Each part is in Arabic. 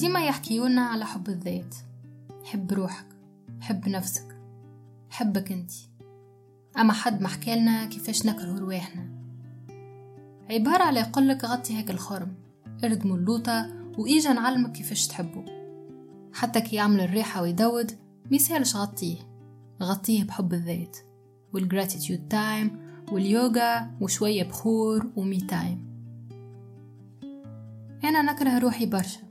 ديما يحكيونا على حب الذات. حب روحك حب نفسك حبك انت. أما حد ما حكالنا كيفاش نكره رواحنا. عبارة على يقولك غطي هاك الخرا. اردموا اللوطة وإيجا نعلمك كيفاش تحبه. حتى كي يعمل الريحة ويدود ميسالش غطيه؟ غطيه بحب الذات. وال gratitude time واليوغا وشوية بخور و me time أنا نكره روحي برشا.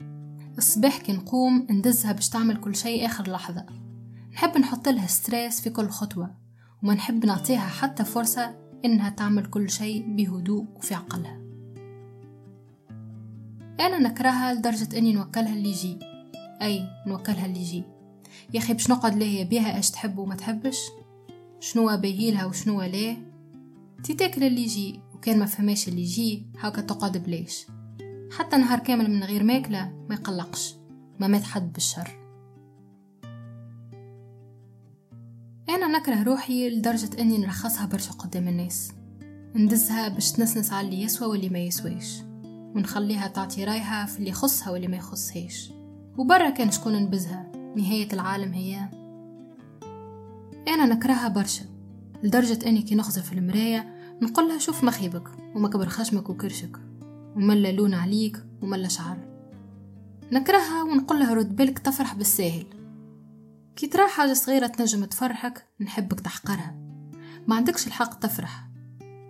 الصباح كي نقوم ندزها باش تعمل كل شيء آخر لحظة. نحب نحط لها ستريس في كل خطوة وما نحب نعطيها حتى فرصة إنها تعمل كل شيء بهدوء وفي عقلها. أنا نكرهها لدرجة إني نوكلها اللي يجي. أي نوكلها اللي يجي. يا أخي باش نقعد ليه بيها إيش تحب وما تحبش؟ شنو باهيلها وشنو لا تي تاكل اللي يجي وكان ما فهماش اللي يجي هاكا تقعد بليش. حتى نهار كامل من غير ماكلة ما يقلقش ما مات حد بالشر. أنا نكره روحي لدرجة أني نرخصها برشا قدام الناس. ندزها باش تنسنس على اللي يسوى واللي ما يسويش ونخليها تعطي رايها في اللي يخصها واللي ما يخصهاش. وبرا كان شكون نبزها؟ نهاية العالم هي. أنا نكرهها برشا لدرجة أني كي نخزر في المراية نقولها شوف مخيبك وما كبر خشمك وكرشك وملا لون عليك وملا شعر. نكرهها ونقولها رد بالك تفرح بالساهل. كي ترى حاجة صغيرة تنجم تفرحك نحبك تحقرها. ما عندكش الحق تفرح.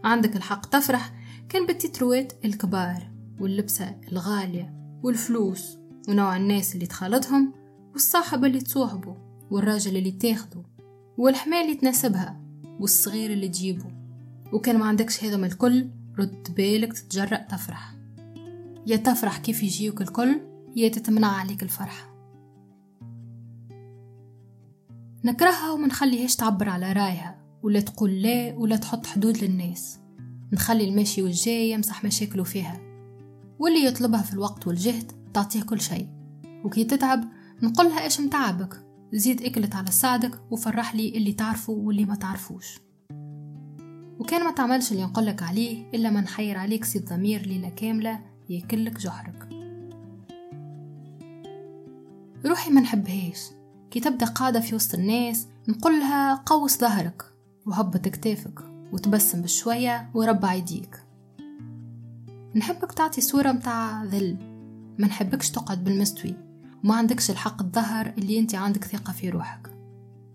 عندك الحق تفرح كان بالتتروات الكبار واللبسة الغالية والفلوس ونوع الناس اللي تخالطهم والصاحب اللي تصوحبه والراجل اللي تاخده والحمال اللي تناسبها والصغير اللي تجيبه. وكان ما عندكش هذا الكل رد بالك تتجرأ تفرح. يا تفرح كيف يجيوك الكل يا تتمنع عليك الفرحة نكرهها وما نخليهاش تعبر على رأيها ولا تقول لا ولا تحط حدود للناس. نخلي الماشي والجاي يمسح مشاكله فيها. واللي يطلبها في الوقت والجهد تعطيه كل شيء. وكي تتعب نقولها إيش متعبك. زيد أكلت على ساعدك وفرح لي اللي تعرفه واللي ما تعرفوش. وكان ما تعملش اللي نقولك عليه إلا ما نحير عليك سي الضمير ليلة كاملة ياكلك جحرك روحي ما نحبهاش. كي تبدأ قاعدة في وسط الناس نقولها قوس ظهرك وهبط كتافك وتبسم بشوية وربع يديك نحبك تعطي صورة متاع ذل. ما نحبكش تقعد بالمستوي. وما عندكش الحق تظهر اللي انت عندك ثقة في روحك.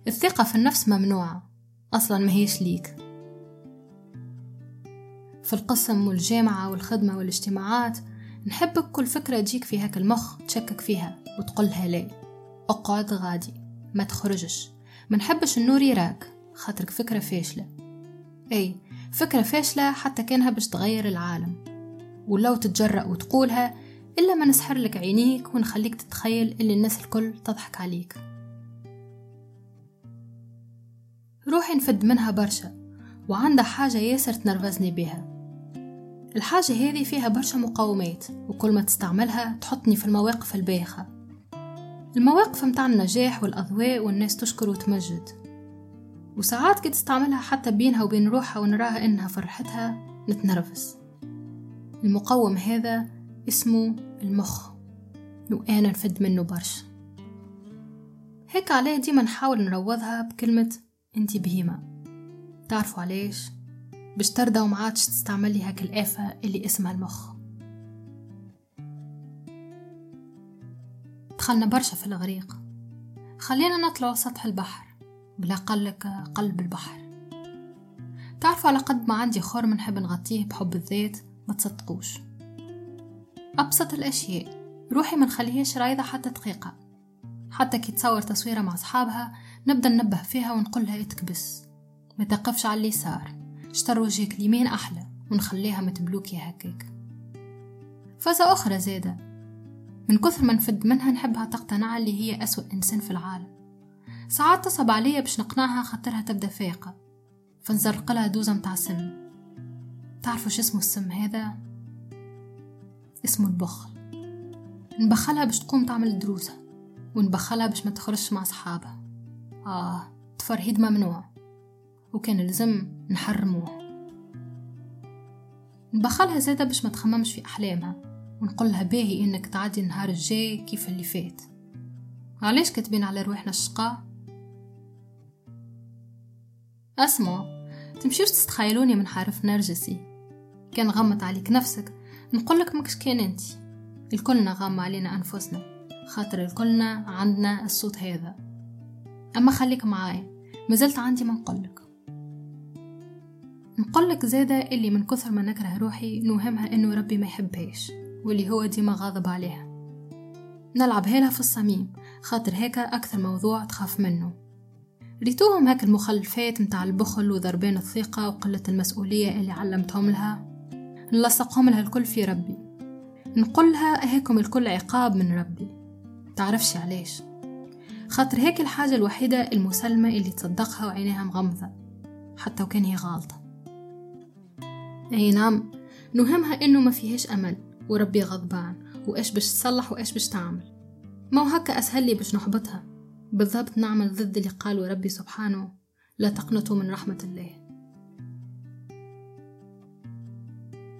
الثقة في النفس ممنوعة. أصلا ما هيش ليك. في القسم والجامعة والخدمة والاجتماعات نحبك كل فكرة تجيك في هاك المخ تشكك فيها وتقولها لا أقعد غادي ما تخرجش. ما نحبش النور يراك خاطرك فكرة فاشلة. أي فكرة فاشلة حتى كانها باش تغير العالم. ولو تتجرأ وتقولها إلا ما نسحر لك عينيك ونخليك تتخيل اللي الناس الكل تضحك عليك. روحي نفد منها برشا وعندها حاجة ياسر تنرفزني بها الحاجة هذه فيها برشا مقاومات وكل ما تستعملها تحطني في المواقف البايخة المواقف متاع النجاح والأضواء والناس تشكر وتمجد. وساعات كي تستعملها حتى بينها وبين روحها ونراها إنها فرحتها نتنرفز. المقوم هذا اسمه المخ وأنا نفد منه برشا. هيك عليه ديما نحاول نروضها بكلمة انتي بهيمة تعرفوا علاش؟ باش ترضى وما عادش تستعملي هاك الآفة اللي اسمها المخ. دخلنا برشا في الغريق. خلينا نطلع سطح البحر. بلا قلك قلب البحر. تعرفوا على قد ما عندي خرم نحب نغطيه بحب الذات ما تصدقوش. أبسط الأشياء. روحي ما نخليهاش رايضة حتى دقيقة. حتى كي تصور تصويرة مع أصحابها نبدأ ننبه فيها ونقولها اتكبس. ما تقفش على اليسار. اشتر وجهك اليمين أحلى ونخليها متبلوكي هكاك فازة أخرى زادة من كثر ما نفد منها نحبها تقتنع اللي هي أسوأ إنسان في العالم. ساعات تصب عليا باش نقنعها خاطرها تبدأ فايقة. فنزرق لها دوزة متاع سم. تعرفوا شو اسمه السم هذا؟ اسمه البخل. نبخلها باش تقوم تعمل دروسها ونبخلها باش ما تخرجش مع صحابها. آه تفرهيد ممنوع. وكان لزم نحرموه. نبخلها زادة باش ما تخممش في أحلامها ونقولها باهي إنك تعدي النهار الجاي كيف اللي فات. علاش كاتبين على روحنا الشقاء؟ اسمعوا تمشيوش تستخيلوني من حرف نرجسي. كان غمت عليك نفسك. نقولك مكش كان أنت. الكلنا غم علينا أنفسنا. خاطر الكلنا عندنا الصوت هذا. أما خليك معايا. مازلت عندي ما نقولك. نقولك زادة اللي من كثر ما نكره روحي نوهمها إنه ربي ما يحبهاش واللي هو ديما غاضب عليها. نلعب هيلها في الصميم خاطر هيك أكثر موضوع تخاف منه. ريتوهم هاك المخلفات متاع البخل وضربان الثقة وقلة المسؤولية اللي علمتهم لها. نلصقهم لها الكل في ربي. نقولها هيكم الكل عقاب من ربي. تعرفش علاش. خاطر هيك الحاجة الوحيدة المسلمة اللي تصدقها وعينيها مغمضة حتى وكان هي غالطة. أي نعم. نهمها إنه ما فيهاش أمل وربي غضبان وإيش باش تصلح وإيش باش تعمل. ما هو هكا أسهل لي باش نحبطها. بالضبط نعمل ضد اللي قاله ربي سبحانه لا تقنطوا من رحمة الله.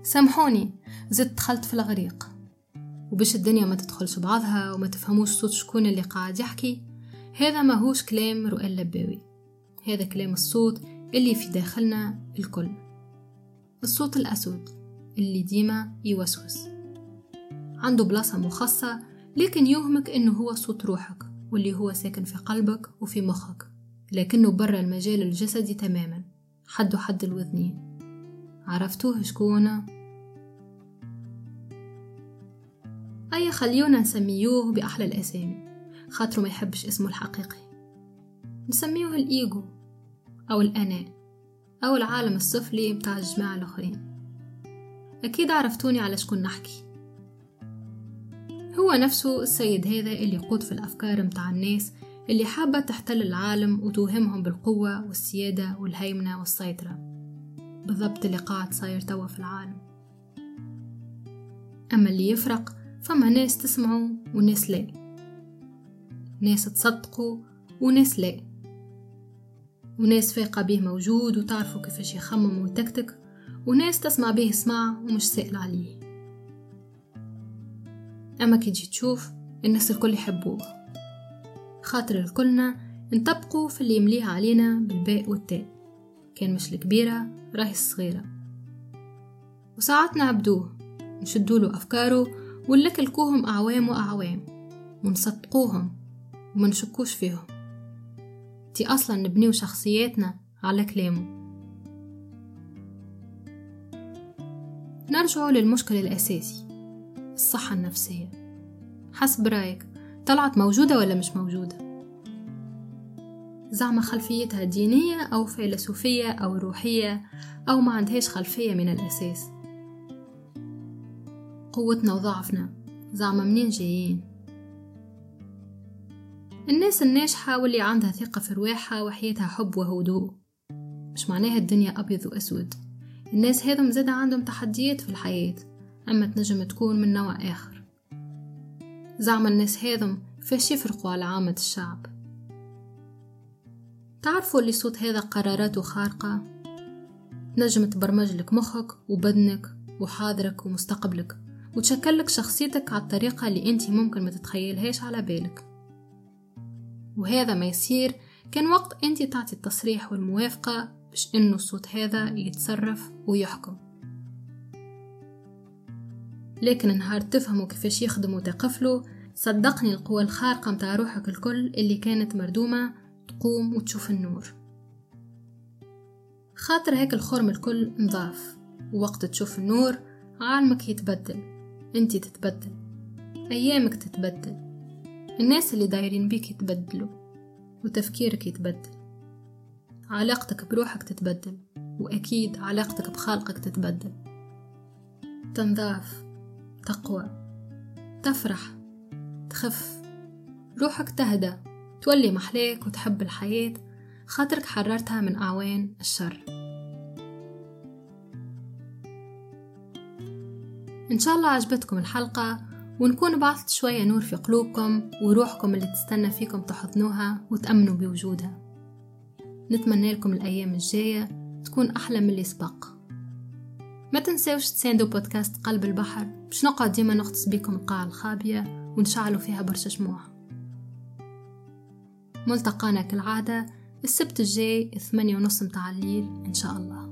سامحوني زدت دخلت في الغريق. وباش الدنيا ما تدخلش بعضها وما تفهموش صوت شكون اللي قاعد يحكي هذا ما هوش كلام رؤى اللباوي. هذا كلام الصوت اللي في داخلنا الكل. الصوت الأسود اللي ديما يوسوس. عنده بلاصة مخصة لكن يوهمك إنه هو صوت روحك واللي هو ساكن في قلبك وفي مخك لكنه برا المجال الجسدي تماما حد حد الوذنين عرفتوه شكونه أي خليونا نسميوه بأحلى الأسامي خاطرو ما يحبش اسمه الحقيقي. نسميوه الإيجو أو الأنا أو العالم السفلي بتاع الجماعة الآخرين. أكيد عرفتوني على شكون نحكي. هو نفسه السيد هذا اللي يقود في الأفكار متاع الناس اللي حابة تحتل العالم وتوهمهم بالقوة والسيادة والهيمنة والسيطرة. بالضبط اللي قاعد صاير توا في العالم. أما اللي يفرق فما ناس تسمعوا وناس لا. ناس تصدقوا وناس لا. وناس فايقة به موجود وتعرفوا كيفاش يخمم ويتكتك وناس تسمع به سمع ومش سائل عليه. أما كي تجي تشوف الناس الكل يحبوه. خاطر الكلنا نطبقوا في اللي يمليها علينا بالباء والتاء. كان مش الكبيرة راهي الصغيرة. وساعات نعبدوه نشدوله أفكاره ونلكلكوهم أعوام وأعوام ونصدقوهم وما نشكوش فيهم. تي أصلا نبنيو شخصياتنا على كلامه. نرجع للمشكل الأساسي الصحة النفسية. حسب رأيك طلعت موجودة ولا مش موجودة؟ زعما خلفيتها دينية أو فيلسوفية أو روحية أو ما عندهاش خلفية من الأساس. قوتنا وضعفنا زعما منين جايين؟ الناس الناجحة واللي عندها ثقة في رواحها وحياتها حب وهدوء. مش معناها الدنيا أبيض وأسود. الناس هذم زاد عندهم تحديات في الحياة أما تنجم تكون من نوع آخر. زعما الناس هذم فاش يفرقوا على عامة الشعب. تعرفوا اللي صوت هذا قراراته خارقة؟ نجم تبرمج لك مخك وبدنك وحاضرك ومستقبلك وتشكلك شخصيتك على الطريقة اللي أنت ممكن ما تتخيلهاش على بالك. وهذا ما يصير. كان وقت أنت تعطي التصريح والموافقة باش إنه الصوت هذا يتصرف ويحكم. لكن نهار تفهموا كيفاش يخدموا وتقفلوا صدقني القوة الخارقة متاع روحك الكل اللي كانت مردومة تقوم وتشوف النور. خاطر هيك الخرم الكل نضاف ووقت تشوف النور عالمك يتبدل انتي تتبدل أيامك تتبدل. الناس اللي دايرين بيك يتبدلوا وتفكيرك يتبدل. علاقتك بروحك تتبدل وأكيد علاقتك بخالقك تتبدل. تنضاف تقوى تفرح تخف. روحك تهدى تولي محلاك وتحب الحياة. خاطرك حررتها من أعوان الشر. إن شاء الله عجبتكم الحلقة. ونكون بعثت شوية نور في قلوبكم وروحكم اللي تستنى فيكم تحضنوها وتأمنوا بوجودها. نتمنى لكم الأيام الجاية تكون أحلى من اللي سبق. ما تنساوش تساندوا بودكاست قلب البحر. باش نقعد ديما نغطس بيكم القاع الخابية ونشعلوا فيها برشا شموع. ملتقانا كالعادة السبت الجاي الثمانية ونص متاع الليل إن شاء الله.